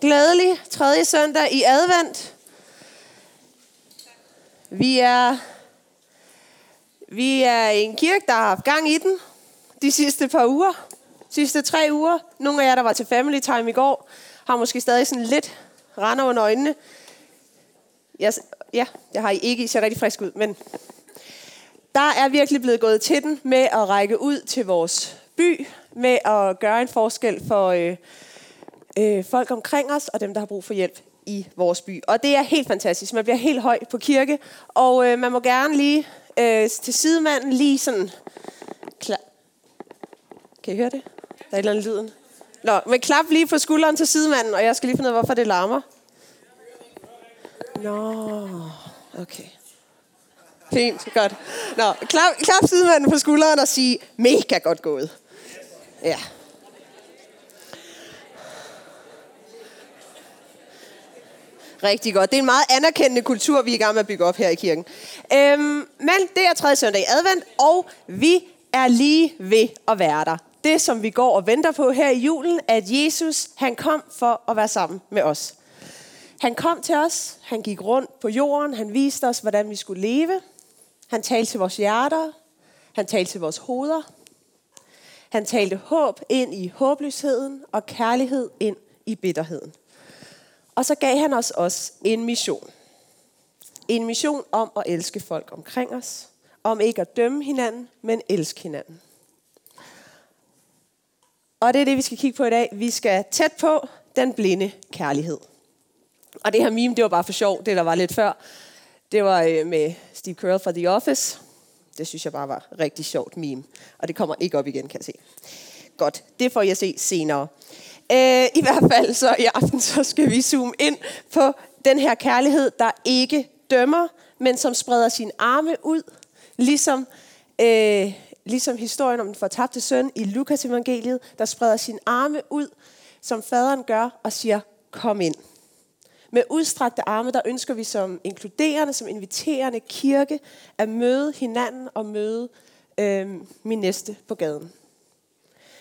Glædelig tredje søndag i advent. Vi er, vi er en kirke, der har haft gang i den de sidste par uger. sidste tre uger. Nogle af jer, der var til family time i går, har måske stadig sådan lidt render under øjnene. Jeg, ja, jeg har I ikke. I ser rigtig frisk ud, men der er virkelig blevet gået til den med at række ud til vores by, med at gøre en forskel for øh, øh, folk omkring os og dem, der har brug for hjælp i vores by. Og det er helt fantastisk. Man bliver helt høj på kirke, og øh, man må gerne lige øh, til sidemanden lige sådan... Klar. Kan I høre det? Der er et eller andet lyden. Nå, men klap lige på skulderen til sidemanden, og jeg skal lige finde ud af, hvorfor det larmer. Nå, okay. Fint, godt. Nå, klap, klap sidemanden på skulderen og sige, mega godt gået. Ja. Rigtig godt. Det er en meget anerkendende kultur, vi er i gang med at bygge op her i kirken. Øhm, men det er tredje søndag i advent, og vi er lige ved at være der. Det, som vi går og venter på her i julen, at Jesus, han kom for at være sammen med os. Han kom til os, han gik rundt på jorden, han viste os, hvordan vi skulle leve. Han talte til vores hjerter, han talte til vores hoveder. Han talte håb ind i håbløsheden og kærlighed ind i bitterheden. Og så gav han os også en mission. En mission om at elske folk omkring os. Om ikke at dømme hinanden, men elske hinanden. Og det er det, vi skal kigge på i dag. Vi skal tæt på den blinde kærlighed. Og det her meme, det var bare for sjov, det der var lidt før. Det var øh, med Steve Carell fra The Office. Det synes jeg bare var rigtig sjovt meme. Og det kommer ikke op igen, kan jeg se. Godt, det får jeg se senere. Øh, I hvert fald så i aften, så skal vi zoome ind på den her kærlighed, der ikke dømmer, men som spreder sin arme ud, ligesom, øh, ligesom historien om den fortabte søn i Lukas evangeliet, der spreder sin arme ud, som faderen gør, og siger, kom ind. Med udstrakte arme, der ønsker vi som inkluderende, som inviterende kirke, at møde hinanden og møde øh, min næste på gaden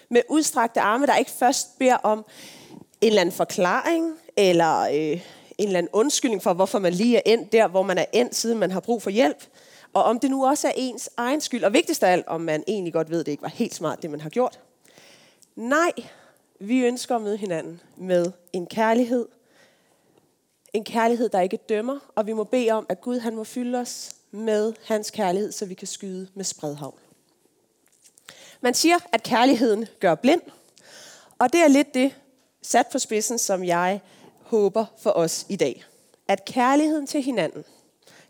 med udstrakte arme, der ikke først beder om en eller anden forklaring, eller øh, en eller anden undskyldning for, hvorfor man lige er endt der, hvor man er endt, siden man har brug for hjælp. Og om det nu også er ens egen skyld, og vigtigst af alt, om man egentlig godt ved, at det ikke var helt smart, det man har gjort. Nej, vi ønsker at møde hinanden med en kærlighed. En kærlighed, der ikke dømmer, og vi må bede om, at Gud han må fylde os med hans kærlighed, så vi kan skyde med spredhavn. Man siger, at kærligheden gør blind, og det er lidt det sat på spidsen, som jeg håber for os i dag. At kærligheden til hinanden,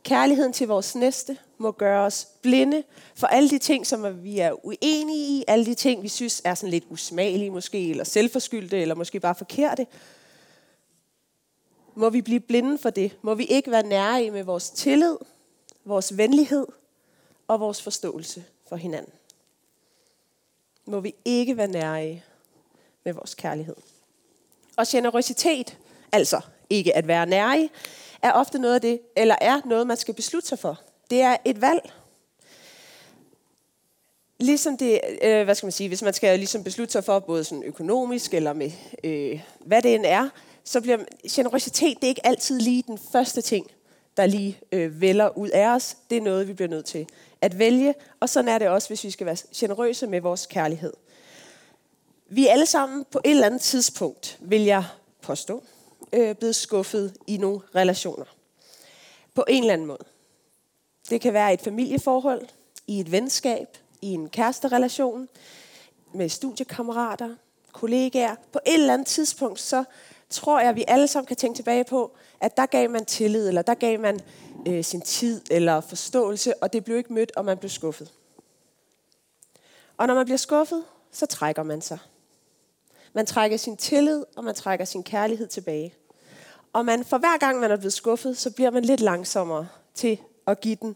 kærligheden til vores næste, må gøre os blinde for alle de ting, som vi er uenige i, alle de ting, vi synes er sådan lidt usmagelige måske, eller selvforskyldte, eller måske bare forkerte. Må vi blive blinde for det? Må vi ikke være nære i med vores tillid, vores venlighed og vores forståelse for hinanden? Må vi ikke være nære med vores kærlighed. Og generøsitet, altså ikke at være nære, er ofte noget af det, eller er noget, man skal beslutte sig for. Det er et valg. Ligesom det, øh, hvad skal man sige, hvis man skal ligesom beslutte sig for, både sådan økonomisk eller med øh, hvad det end er, så bliver generøsitet, det er ikke altid lige den første ting, der lige øh, vælger ud af os. Det er noget, vi bliver nødt til at vælge, og sådan er det også, hvis vi skal være generøse med vores kærlighed. Vi er alle sammen på et eller andet tidspunkt, vil jeg påstå, øh, blevet skuffet i nogle relationer. På en eller anden måde. Det kan være et familieforhold, i et venskab, i en kæresterelation, med studiekammerater, kollegaer. På et eller andet tidspunkt, så tror jeg, at vi alle sammen kan tænke tilbage på, at der gav man tillid, eller der gav man øh, sin tid eller forståelse, og det blev ikke mødt, og man blev skuffet. Og når man bliver skuffet, så trækker man sig. Man trækker sin tillid, og man trækker sin kærlighed tilbage. Og man, for hver gang man er blevet skuffet, så bliver man lidt langsommere til at give den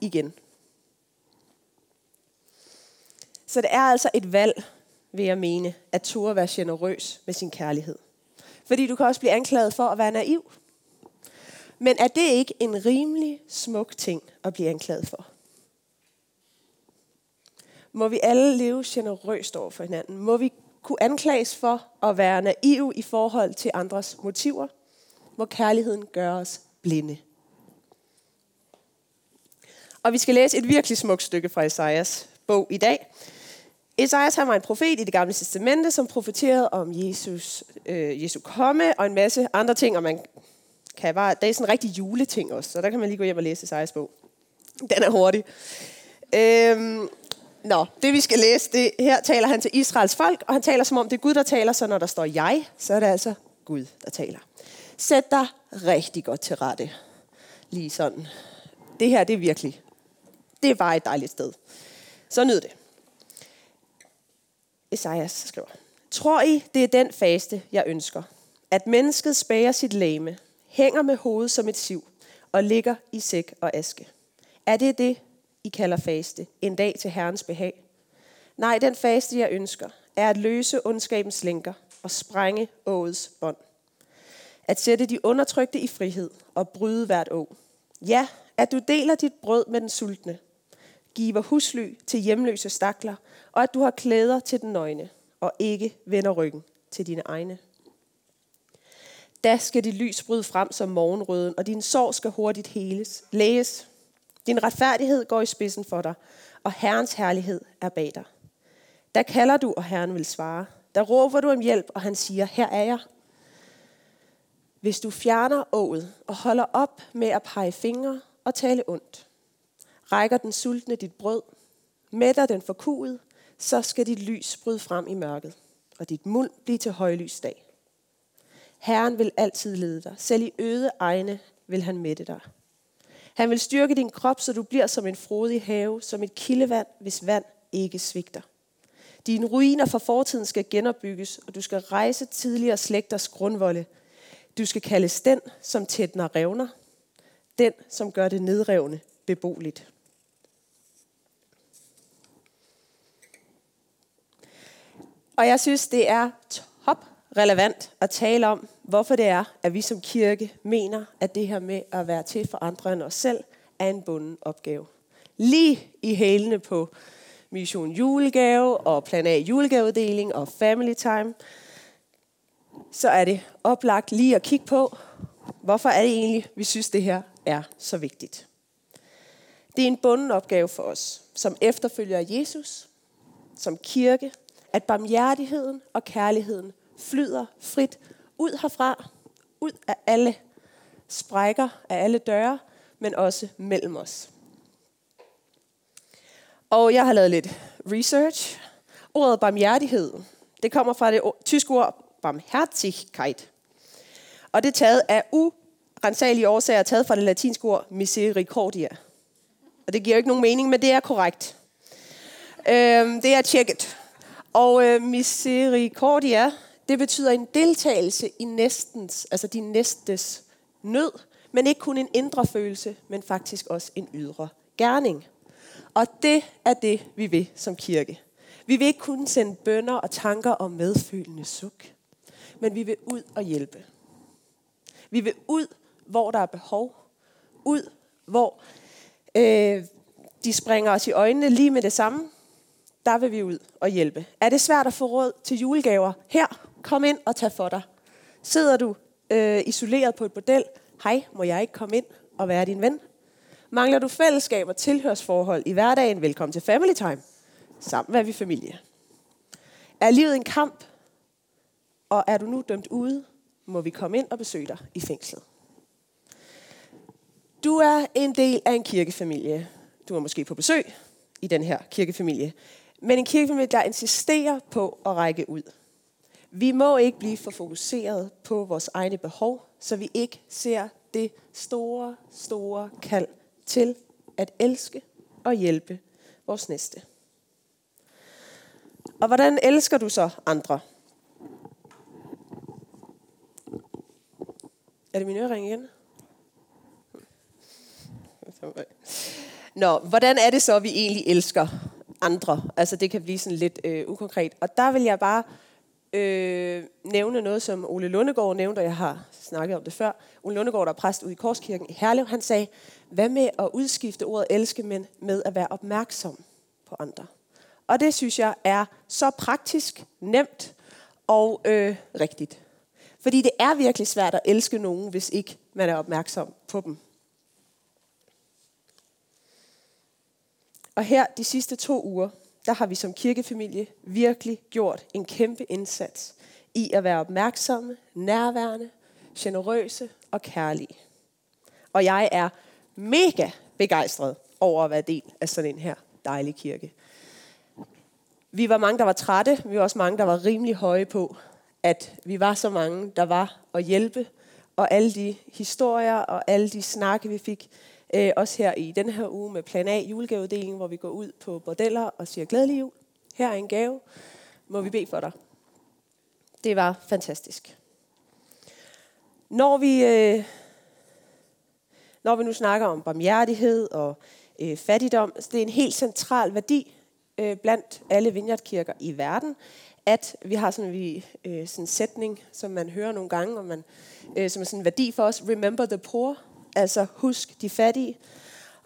igen. Så det er altså et valg, vil jeg mene, at turde være generøs med sin kærlighed. Fordi du kan også blive anklaget for at være naiv. Men er det ikke en rimelig smuk ting at blive anklaget for? Må vi alle leve generøst over for hinanden? Må vi kunne anklages for at være naiv i forhold til andres motiver, må kærligheden gøre os blinde. Og vi skal læse et virkelig smukt stykke fra Esajas bog i dag. Esajas han var en profet i det gamle testamente, som profeterede om Jesus, øh, Jesu komme og en masse andre ting, og man kan bare, det er sådan en rigtig juleting også, så der kan man lige gå hjem og læse Esajas bog. Den er hurtig. Øhm, nå, det vi skal læse, det, her taler han til Israels folk, og han taler som om det er Gud, der taler, så når der står jeg, så er det altså Gud, der taler. Sæt dig rigtig godt til rette. Lige sådan. Det her, det er virkelig, det er bare et dejligt sted. Så nyd det. Esajas skriver, Tror I, det er den faste, jeg ønsker? At mennesket spærer sit lame, hænger med hovedet som et siv og ligger i sæk og aske. Er det det, I kalder faste, en dag til Herrens behag? Nej, den faste, jeg ønsker, er at løse ondskabens lænker og sprænge åets bånd. At sætte de undertrykte i frihed og bryde hvert å. Ja, at du deler dit brød med den sultne, giver husly til hjemløse stakler, og at du har klæder til den nøgne, og ikke vender ryggen til dine egne. Da skal dit lys bryde frem som morgenrøden, og din sorg skal hurtigt heles, læges. Din retfærdighed går i spidsen for dig, og Herrens herlighed er bag dig. Der kalder du, og Herren vil svare. Der råber du om hjælp, og han siger, her er jeg. Hvis du fjerner ået og holder op med at pege fingre og tale ondt, rækker den sultne dit brød, mætter den forkuet, så skal dit lys bryde frem i mørket, og dit muld blive til højlys dag. Herren vil altid lede dig. Selv i øde egne vil han mætte dig. Han vil styrke din krop, så du bliver som en frodig have, som et kildevand, hvis vand ikke svigter. Dine ruiner fra fortiden skal genopbygges, og du skal rejse tidligere slægters grundvolde. Du skal kaldes den, som tætner revner, den, som gør det nedrevne beboeligt. Og jeg synes, det er top relevant at tale om, hvorfor det er, at vi som kirke mener, at det her med at være til for andre end os selv, er en bunden opgave. Lige i hælene på Mission Julegave og Plan A julegaveuddeling og Family Time, så er det oplagt lige at kigge på, hvorfor er det egentlig, vi synes, det her er så vigtigt. Det er en bunden opgave for os, som efterfølger Jesus, som kirke, at barmhjertigheden og kærligheden flyder frit ud herfra, ud af alle sprækker, af alle døre, men også mellem os. Og jeg har lavet lidt research. Ordet barmhjertighed, det kommer fra det tyske ord barmherzigkeit. Og det er taget af urensagelige årsager, taget fra det latinske ord misericordia. Og det giver jo ikke nogen mening, men det er korrekt. Øhm, det er tjekket. Og øh, misericordia, det betyder en deltagelse i næstens, altså din næstes nød, men ikke kun en indre følelse, men faktisk også en ydre gerning. Og det er det, vi vil som kirke. Vi vil ikke kun sende bønder og tanker om medfølende suk, men vi vil ud og hjælpe. Vi vil ud, hvor der er behov. Ud, hvor øh, de springer os i øjnene lige med det samme, der vil vi ud og hjælpe. Er det svært at få råd til julegaver? Her, kom ind og tag for dig. Sidder du øh, isoleret på et bordel? Hej, må jeg ikke komme ind og være din ven? Mangler du fællesskab og tilhørsforhold i hverdagen? Velkommen til Family Time. Sammen er vi familie. Er livet en kamp? Og er du nu dømt ude? Må vi komme ind og besøge dig i fængslet. Du er en del af en kirkefamilie. Du er måske på besøg i den her kirkefamilie. Men en kirkefamilie, der insisterer på at række ud. Vi må ikke blive for fokuseret på vores egne behov, så vi ikke ser det store, store kald til at elske og hjælpe vores næste. Og hvordan elsker du så andre? Er det min ørering igen? Nå, hvordan er det så, at vi egentlig elsker andre. Altså det kan blive sådan lidt øh, ukonkret. Og der vil jeg bare øh, nævne noget, som Ole Lundegård nævnte, og jeg har snakket om det før. Ole Lundegård, der er præst ude i Korskirken i Herlev, han sagde, hvad med at udskifte ordet elske, men med at være opmærksom på andre. Og det synes jeg er så praktisk, nemt og øh, rigtigt. Fordi det er virkelig svært at elske nogen, hvis ikke man er opmærksom på dem. Og her de sidste to uger, der har vi som kirkefamilie virkelig gjort en kæmpe indsats i at være opmærksomme, nærværende, generøse og kærlige. Og jeg er mega begejstret over at være del af sådan en her dejlig kirke. Vi var mange, der var trætte. Vi var også mange, der var rimelig høje på, at vi var så mange, der var at hjælpe. Og alle de historier og alle de snakke, vi fik, øh, også her i den her uge med Plan A julegaveuddelingen, hvor vi går ud på bordeller og siger glædelig jul. Her er en gave. Må vi bede for dig. Det var fantastisk. Når vi, øh, når vi nu snakker om barmhjertighed og øh, fattigdom, så det er en helt central værdi øh, blandt alle vineyardkirker i verden, at vi har sådan, vi, øh, sådan en sætning, som man hører nogle gange, og man, øh, som er sådan en værdi for os, remember the poor, altså husk de fattige.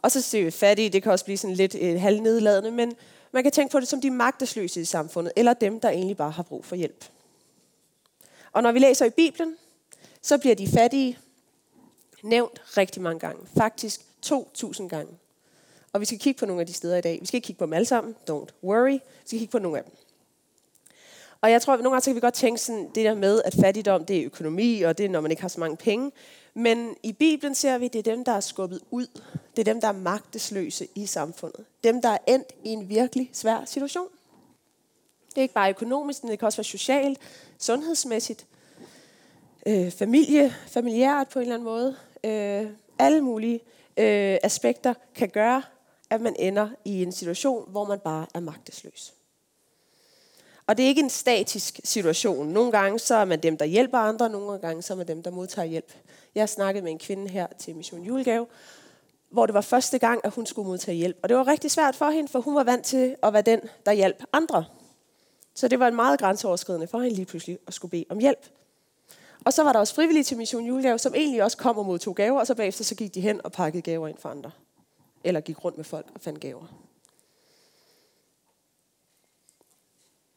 Og så ser vi fattige, det kan også blive sådan lidt øh, halvnedladende, men man kan tænke på det som de magtesløse i samfundet, eller dem, der egentlig bare har brug for hjælp. Og når vi læser i Bibelen, så bliver de fattige nævnt rigtig mange gange. Faktisk 2.000 gange. Og vi skal kigge på nogle af de steder i dag. Vi skal ikke kigge på dem alle sammen. Don't worry. Vi skal kigge på nogle af dem. Og jeg tror, at nogle gange så kan vi godt tænke sådan, det der med, at fattigdom det er økonomi, og det er, når man ikke har så mange penge. Men i Bibelen ser vi, at det er dem, der er skubbet ud. Det er dem, der er magtesløse i samfundet. Dem, der er endt i en virkelig svær situation. Det er ikke bare økonomisk, men det kan også være socialt, sundhedsmæssigt, øh, familie, familiært på en eller anden måde. Øh, alle mulige øh, aspekter kan gøre, at man ender i en situation, hvor man bare er magtesløs. Og det er ikke en statisk situation. Nogle gange så er man dem, der hjælper andre, nogle gange så er man dem, der modtager hjælp. Jeg snakkede med en kvinde her til Mission Julegave, hvor det var første gang, at hun skulle modtage hjælp. Og det var rigtig svært for hende, for hun var vant til at være den, der hjalp andre. Så det var en meget grænseoverskridende for hende lige pludselig at skulle bede om hjælp. Og så var der også frivillige til Mission Julegave, som egentlig også kom og modtog gaver, og så bagefter så gik de hen og pakkede gaver ind for andre. Eller gik rundt med folk og fandt gaver.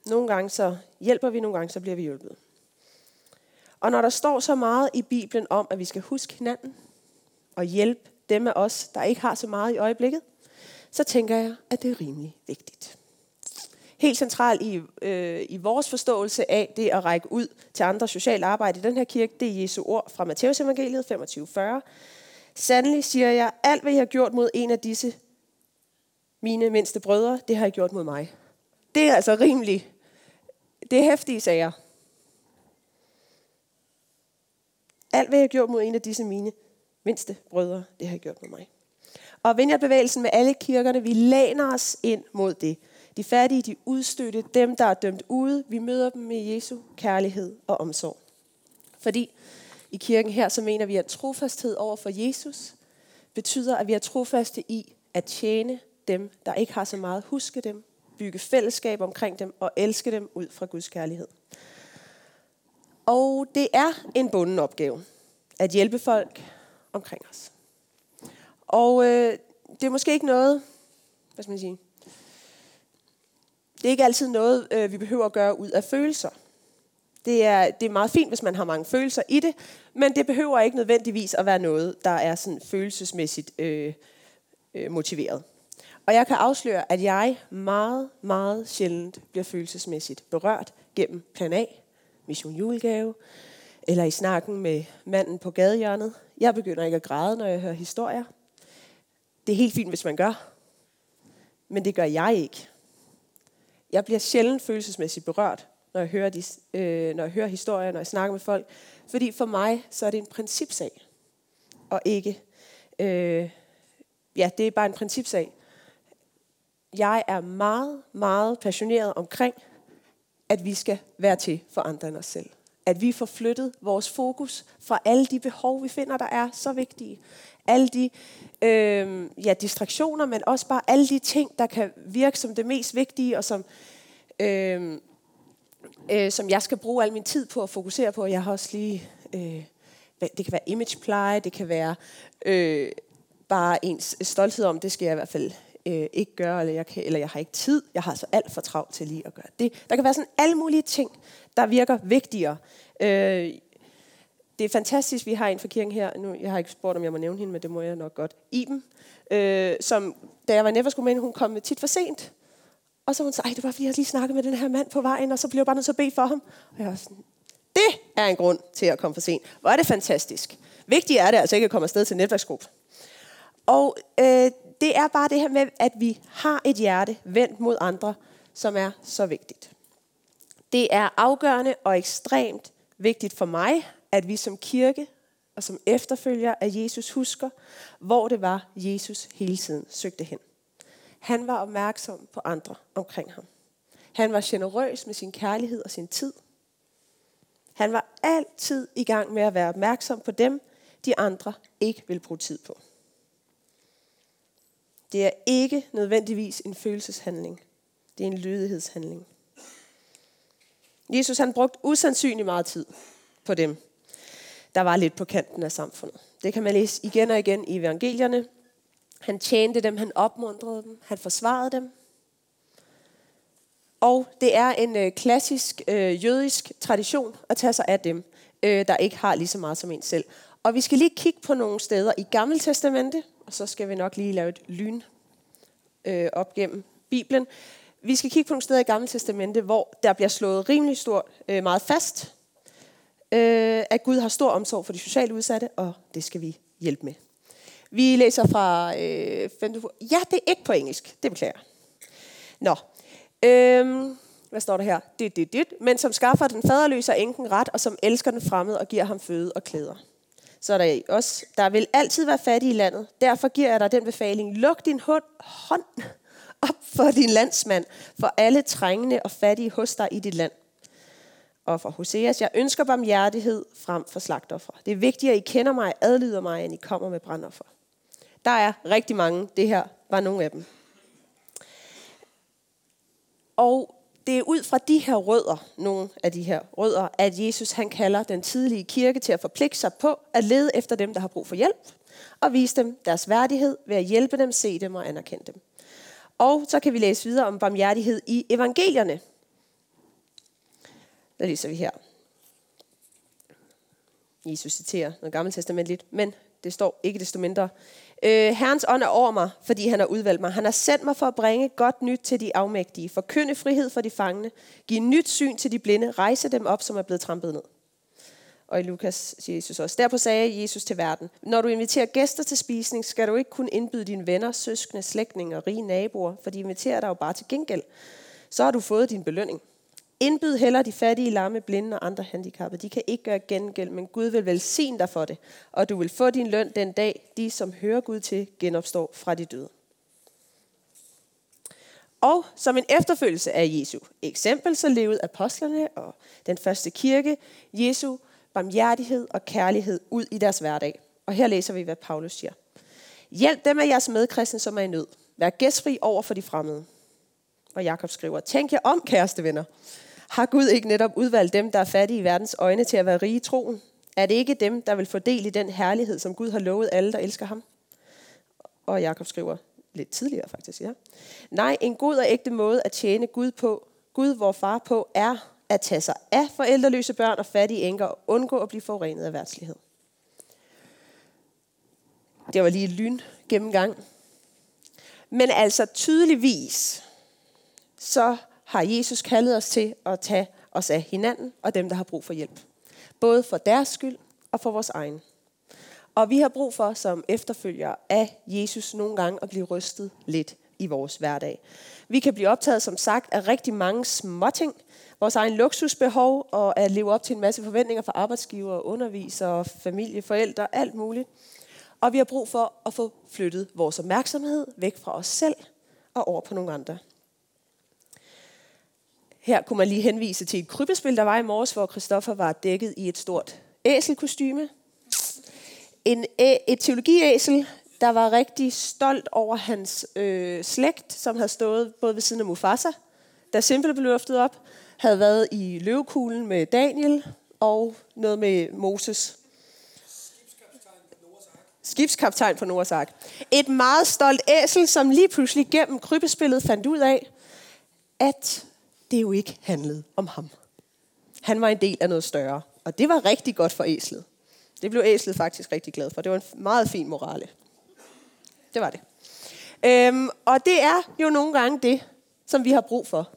Nogle gange så hjælper vi, nogle gange så bliver vi hjulpet. Og når der står så meget i Bibelen om, at vi skal huske hinanden og hjælpe dem af os, der ikke har så meget i øjeblikket, så tænker jeg, at det er rimelig vigtigt. Helt centralt i, øh, i vores forståelse af det at række ud til andre socialt arbejde i den her kirke, det er Jesu ord fra Matteus evangeliet 25.40. Sandelig siger jeg, alt hvad I har gjort mod en af disse mine mindste brødre, det har I gjort mod mig. Det er altså rimelig. Det er hæftige sager. Alt, hvad jeg har gjort mod en af disse mine mindste brødre, det har jeg gjort mod mig. Og bevægelsen med alle kirkerne, vi læner os ind mod det. De fattige, de udstødte, dem, der er dømt ude, vi møder dem med Jesu kærlighed og omsorg. Fordi i kirken her, så mener vi, at trofasthed over for Jesus betyder, at vi er trofaste i at tjene dem, der ikke har så meget. Huske dem, bygge fællesskab omkring dem og elske dem ud fra Guds kærlighed. Og det er en bunden opgave at hjælpe folk omkring os. Og øh, det er måske ikke noget, hvad skal man sige, det er ikke altid noget, øh, vi behøver at gøre ud af følelser. Det er, det er meget fint, hvis man har mange følelser i det, men det behøver ikke nødvendigvis at være noget, der er sådan følelsesmæssigt øh, øh, motiveret. Og jeg kan afsløre, at jeg meget, meget sjældent bliver følelsesmæssigt berørt gennem plan A, mission julegave, eller i snakken med manden på gadehjørnet. Jeg begynder ikke at græde, når jeg hører historier. Det er helt fint, hvis man gør, men det gør jeg ikke. Jeg bliver sjældent følelsesmæssigt berørt, når jeg hører, de, øh, når jeg hører historier, når jeg snakker med folk. Fordi for mig, så er det en principsag. Og ikke, øh, ja, det er bare en principsag. Jeg er meget, meget passioneret omkring, at vi skal være til for andre end os selv. At vi får flyttet vores fokus fra alle de behov, vi finder, der er så vigtige. Alle de øh, ja, distraktioner, men også bare alle de ting, der kan virke som det mest vigtige, og som, øh, øh, som jeg skal bruge al min tid på at fokusere på. Jeg har også lige, øh, det kan være imagepleje, det kan være øh, bare ens stolthed om, det skal jeg i hvert fald øh, ikke gøre, eller jeg, kan, eller jeg har ikke tid, jeg har så alt for travlt til lige at gøre det. Der kan være sådan alle mulige ting, der virker vigtigere. Øh, det er fantastisk, vi har en fra kirken her, nu, jeg har ikke spurgt, om jeg må nævne hende, men det må jeg nok godt, Iben, øh, som, da jeg var i med hun kom tit for sent, og så hun sagde, det var fordi, jeg lige snakkede med den her mand på vejen, og så blev jeg bare nødt til at bede for ham. Og jeg var sådan, det er en grund til at komme for sent. Hvor er det fantastisk. Vigtigt er det altså ikke at komme afsted til netværksgruppen. Og øh, det er bare det her med, at vi har et hjerte vendt mod andre, som er så vigtigt. Det er afgørende og ekstremt vigtigt for mig, at vi som kirke og som efterfølger af Jesus husker, hvor det var, Jesus hele tiden søgte hen. Han var opmærksom på andre omkring ham. Han var generøs med sin kærlighed og sin tid. Han var altid i gang med at være opmærksom på dem, de andre ikke vil bruge tid på. Det er ikke nødvendigvis en følelseshandling. Det er en lydighedshandling. Jesus han brugte usandsynlig meget tid på dem, der var lidt på kanten af samfundet. Det kan man læse igen og igen i evangelierne. Han tjente dem, han opmuntrede dem, han forsvarede dem. Og det er en øh, klassisk øh, jødisk tradition at tage sig af dem, øh, der ikke har lige så meget som en selv. Og vi skal lige kigge på nogle steder i Gamle Testamente, og så skal vi nok lige lave et lyn øh, op gennem Bibelen. Vi skal kigge på nogle steder i Gamle Testamente, hvor der bliver slået rimelig stort øh, meget fast, øh, at Gud har stor omsorg for de socialt udsatte, og det skal vi hjælpe med. Vi læser fra øh, 5. Ja, det er ikke på engelsk. Det beklager Nå. Øhm, hvad står der her? Det, det, det. Men som skaffer den faderløse og enken ret, og som elsker den fremmede og giver ham føde og klæder. Så er der også, der vil altid være fattige i landet. Derfor giver jeg dig den befaling. Luk din hund, hånd op for din landsmand, for alle trængende og fattige hos dig i dit land. Og for Hoseas, jeg ønsker barmhjertighed frem for slagtoffer. Det er vigtigt, at I kender mig, adlyder mig, end I kommer med brandoffer. Der er rigtig mange. Det her var nogle af dem. Og det er ud fra de her rødder, nogle af de her rødder, at Jesus han kalder den tidlige kirke til at forpligte sig på at lede efter dem, der har brug for hjælp, og vise dem deres værdighed ved at hjælpe dem, se dem og anerkende dem. Og så kan vi læse videre om barmhjertighed i evangelierne. Der læser vi her. Jesus citerer noget gammelt lidt, men det står ikke desto mindre. Øh, Herrens ånd er over mig, fordi han har udvalgt mig. Han har sendt mig for at bringe godt nyt til de afmægtige, forkynde frihed for de fangne, give nyt syn til de blinde, rejse dem op, som er blevet trampet ned. Og i Lukas siger Jesus også, derpå sagde Jesus til verden, når du inviterer gæster til spisning, skal du ikke kun indbyde dine venner, søskende, slægtninge og rige naboer, for de inviterer dig jo bare til gengæld. Så har du fået din belønning. Indbyd heller de fattige, lamme, blinde og andre handicappede. De kan ikke gøre gengæld, men Gud vil velsigne dig for det, og du vil få din løn den dag, de som hører Gud til, genopstår fra de døde. Og som en efterfølgelse af Jesu eksempel, så levede apostlerne og den første kirke Jesu barmhjertighed og kærlighed ud i deres hverdag. Og her læser vi, hvad Paulus siger. Hjælp dem af jeres medkristne, som er i nød. Vær gæstfri over for de fremmede. Og Jakob skriver, tænk jer om, kæreste venner. Har Gud ikke netop udvalgt dem, der er fattige i verdens øjne, til at være rige i troen? Er det ikke dem, der vil få del i den herlighed, som Gud har lovet alle, der elsker ham? Og Jakob skriver lidt tidligere faktisk, ja. Nej, en god og ægte måde at tjene Gud på, Gud vor far på, er at tage sig af forældreløse børn og fattige enker og undgå at blive forurenet af værtslighed. Det var lige en lyn gennemgang. Men altså tydeligvis, så har Jesus kaldet os til at tage os af hinanden og dem, der har brug for hjælp. Både for deres skyld og for vores egen. Og vi har brug for, som efterfølgere af Jesus, nogle gange at blive rystet lidt i vores hverdag. Vi kan blive optaget, som sagt, af rigtig mange småting. Vores egen luksusbehov og at leve op til en masse forventninger fra arbejdsgiver, undervisere, familie, forældre, alt muligt. Og vi har brug for at få flyttet vores opmærksomhed væk fra os selv og over på nogle andre. Her kunne man lige henvise til et krybespil, der var i morges, hvor Christoffer var dækket i et stort æselkostyme. En, et teologiæsel, der var rigtig stolt over hans øh, slægt, som havde stået både ved siden af Mufasa, da Simple blev løftet op, havde været i løvekuglen med Daniel og noget med Moses. skibskaptajn på Noahs Ark. Et meget stolt æsel, som lige pludselig gennem krybespillet fandt ud af, at det jo ikke handlede om ham. Han var en del af noget større, og det var rigtig godt for æslet. Det blev æslet faktisk rigtig glad for. Det var en meget fin morale. Det var det. Øhm, og det er jo nogle gange det, som vi har brug for.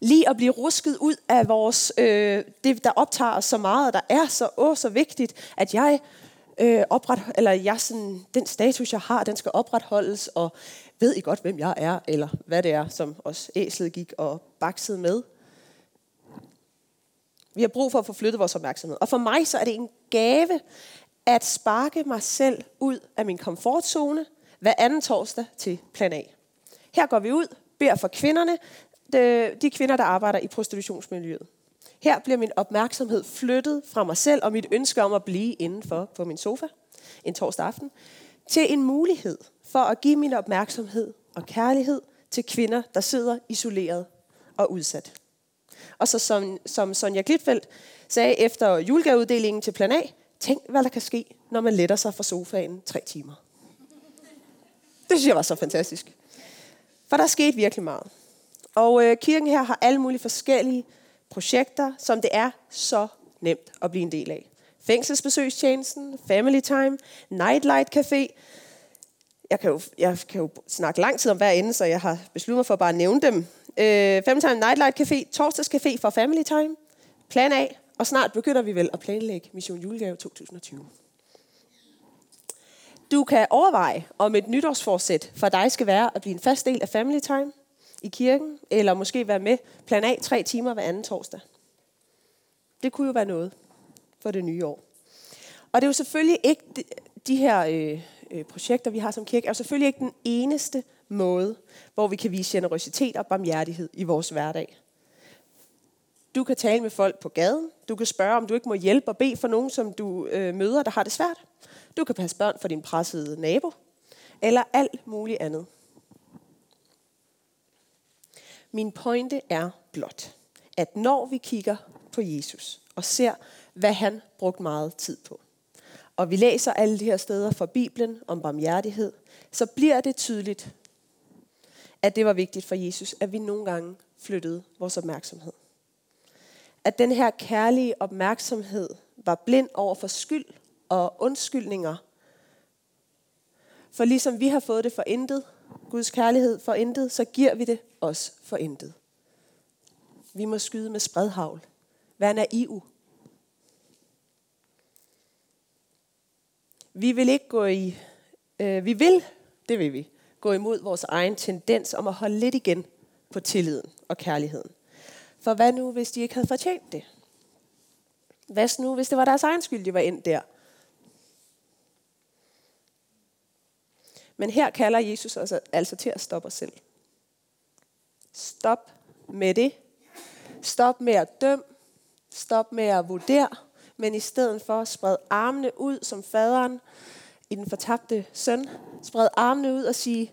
Lige at blive rusket ud af vores, øh, det, der optager os så meget, og der er så, åh, så vigtigt, at jeg øh, opret, eller jeg sådan, den status, jeg har, den skal opretholdes, og ved I godt, hvem jeg er, eller hvad det er, som os æslet gik og baksede med. Vi har brug for at få flyttet vores opmærksomhed. Og for mig så er det en gave at sparke mig selv ud af min komfortzone hver anden torsdag til plan A. Her går vi ud, beder for kvinderne, de, de kvinder, der arbejder i prostitutionsmiljøet. Her bliver min opmærksomhed flyttet fra mig selv og mit ønske om at blive indenfor på min sofa en torsdag aften, til en mulighed for at give min opmærksomhed og kærlighed til kvinder, der sidder isoleret og udsat. Og så som, som Sonja Glitfeldt sagde efter julegaveuddelingen til Plan A, tænk hvad der kan ske, når man letter sig fra sofaen tre timer. Det synes jeg var så fantastisk. For der skete virkelig meget. Og øh, kirken her har alle mulige forskellige projekter, som det er så nemt at blive en del af. Fængselsbesøgstjenesten, Family Time, Nightlight Café. Jeg kan, jo, jeg kan jo snakke lang tid om hver ende, så jeg har besluttet mig for at bare nævne dem. Øh, Family Time, Nightlight Café, Torsdagscafé for Family Time, Plan A, og snart begynder vi vel at planlægge Mission Julegave 2020. Du kan overveje, om et nytårsforsæt for dig skal være at blive en fast del af Family Time i kirken, eller måske være med plan A tre timer hver anden torsdag. Det kunne jo være noget for det nye år. Og det er jo selvfølgelig ikke de, de her øh, øh, projekter, vi har som kirke, er jo selvfølgelig ikke den eneste måde, hvor vi kan vise generøsitet og barmhjertighed i vores hverdag. Du kan tale med folk på gaden. Du kan spørge, om du ikke må hjælpe og bede for nogen, som du øh, møder, der har det svært. Du kan passe børn for din pressede nabo. Eller alt muligt andet. Min pointe er blot, at når vi kigger på Jesus og ser, hvad han brugte meget tid på, og vi læser alle de her steder fra Bibelen om barmhjertighed, så bliver det tydeligt, at det var vigtigt for Jesus, at vi nogle gange flyttede vores opmærksomhed. At den her kærlige opmærksomhed var blind over for skyld og undskyldninger. For ligesom vi har fået det for intet, Guds kærlighed for intet, så giver vi det os for intet. Vi må skyde med spredhavl. Vær naiv. Vi vil ikke gå i, øh, vi vil, det vil vi, gå imod vores egen tendens om at holde lidt igen på tilliden og kærligheden. For hvad nu, hvis de ikke havde fortjent det? Hvad nu, hvis det var deres egen skyld, de var ind der? Men her kalder Jesus os altså til at stoppe os selv. Stop med det. Stop med at dømme. Stop med at vurdere. Men i stedet for at sprede armene ud som faderen i den fortabte søn. Spred armene ud og sige,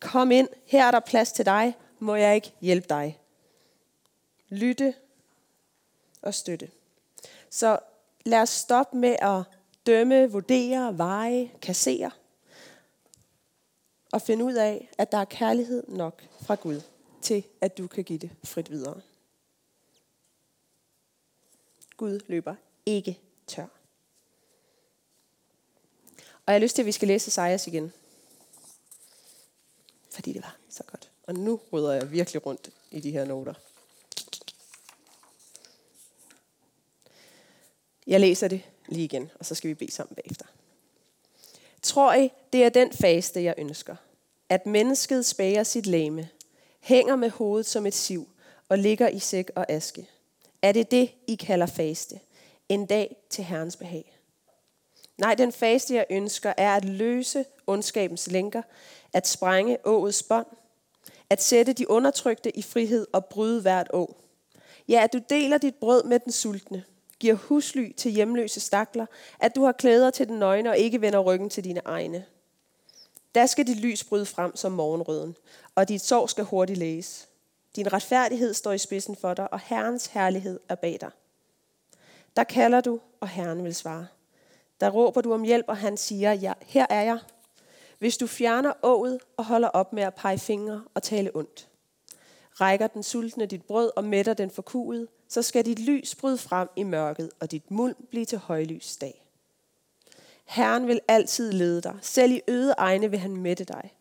kom ind, her er der plads til dig. Må jeg ikke hjælpe dig? Lytte og støtte. Så lad os stoppe med at dømme, vurdere, veje, kassere og finde ud af, at der er kærlighed nok fra Gud til, at du kan give det frit videre. Gud løber ikke tør. Og jeg har lyst til, at vi skal læse Sejers igen. Fordi det var så godt. Og nu rydder jeg virkelig rundt i de her noter. Jeg læser det lige igen, og så skal vi bede sammen bagefter. Tror I, det er den faste, jeg ønsker? At mennesket spærer sit lame, hænger med hovedet som et siv og ligger i sæk og aske. Er det det, I kalder faste? En dag til Herrens behag. Nej, den faste, jeg ønsker, er at løse ondskabens lænker, at sprænge åets bånd, at sætte de undertrykte i frihed og bryde hvert å. Ja, at du deler dit brød med den sultne, giver husly til hjemløse stakler, at du har klæder til den nøgne og ikke vender ryggen til dine egne. Da skal dit lys bryde frem som morgenrøden, og dit sorg skal hurtigt læges. Din retfærdighed står i spidsen for dig, og Herrens herlighed er bag dig. Der kalder du, og Herren vil svare. Der råber du om hjælp, og han siger, ja, her er jeg. Hvis du fjerner ået og holder op med at pege fingre og tale ondt, rækker den sultne dit brød og mætter den forkuet, så skal dit lys bryde frem i mørket, og dit muld blive til højlys dag. Herren vil altid lede dig. Selv i øde egne vil han mætte dig.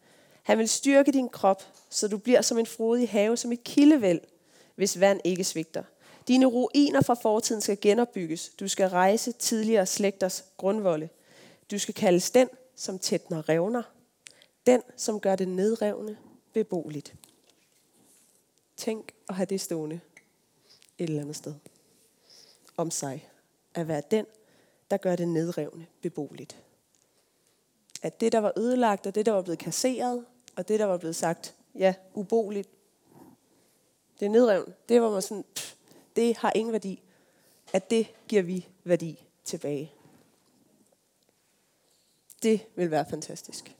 Han vil styrke din krop, så du bliver som en frodig have, som et kildevæld, hvis vand ikke svigter. Dine ruiner fra fortiden skal genopbygges. Du skal rejse tidligere slægters grundvolde. Du skal kaldes den, som tætner revner. Den, som gør det nedrevne beboeligt. Tænk at have det stående et eller andet sted om sig. At være den, der gør det nedrevne beboeligt. At det, der var ødelagt, og det, der var blevet kasseret, og det, der var blevet sagt, ja, uboligt, det er nedrevne. Det var man sådan, pff, det har ingen værdi. At det giver vi værdi tilbage. Det vil være fantastisk.